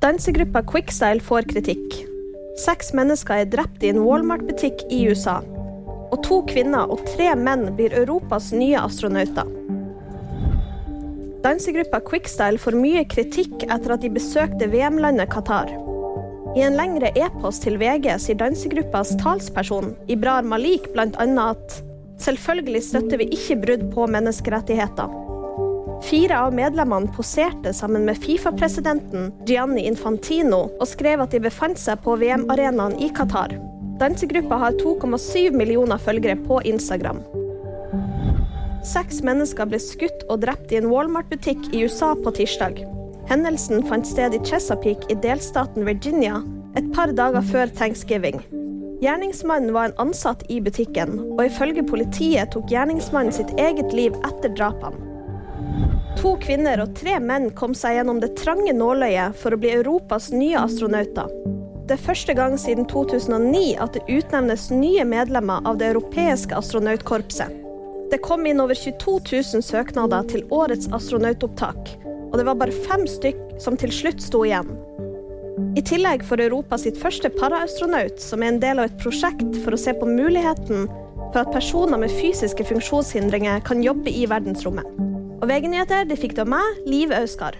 Dansegruppa Quickstyle får kritikk. Seks mennesker er drept i en Walmart-butikk i USA. Og to kvinner og tre menn blir Europas nye astronauter. Dansegruppa Quickstyle får mye kritikk etter at de besøkte VM-landet Qatar. I en lengre e-post til VG sier dansegruppas talsperson Ibrar Malik bl.a. at selvfølgelig støtter vi ikke brudd på menneskerettigheter. Fire av medlemmene poserte sammen med Fifa-presidenten Gianni Infantino og skrev at de befant seg på VM-arenaen i Qatar. Dansegruppa har 2,7 millioner følgere på Instagram. Seks mennesker ble skutt og drept i en Walmart-butikk i USA på tirsdag. Hendelsen fant sted i Chesapeake i delstaten Virginia et par dager før thanksgiving. Gjerningsmannen var en ansatt i butikken, og ifølge politiet tok gjerningsmannen sitt eget liv etter drapene. To kvinner og tre menn kom seg gjennom det trange nåløyet for å bli Europas nye astronauter. Det er første gang siden 2009 at det utnevnes nye medlemmer av det europeiske astronautkorpset. Det kom inn over 22 000 søknader til årets astronautopptak, og det var bare fem stykk som til slutt sto igjen. I tillegg får Europa sitt første paraastronaut, som er en del av et prosjekt for å se på muligheten for at personer med fysiske funksjonshindringer kan jobbe i verdensrommet. Og VG-nyheter fikk du av meg, Liv Auskar.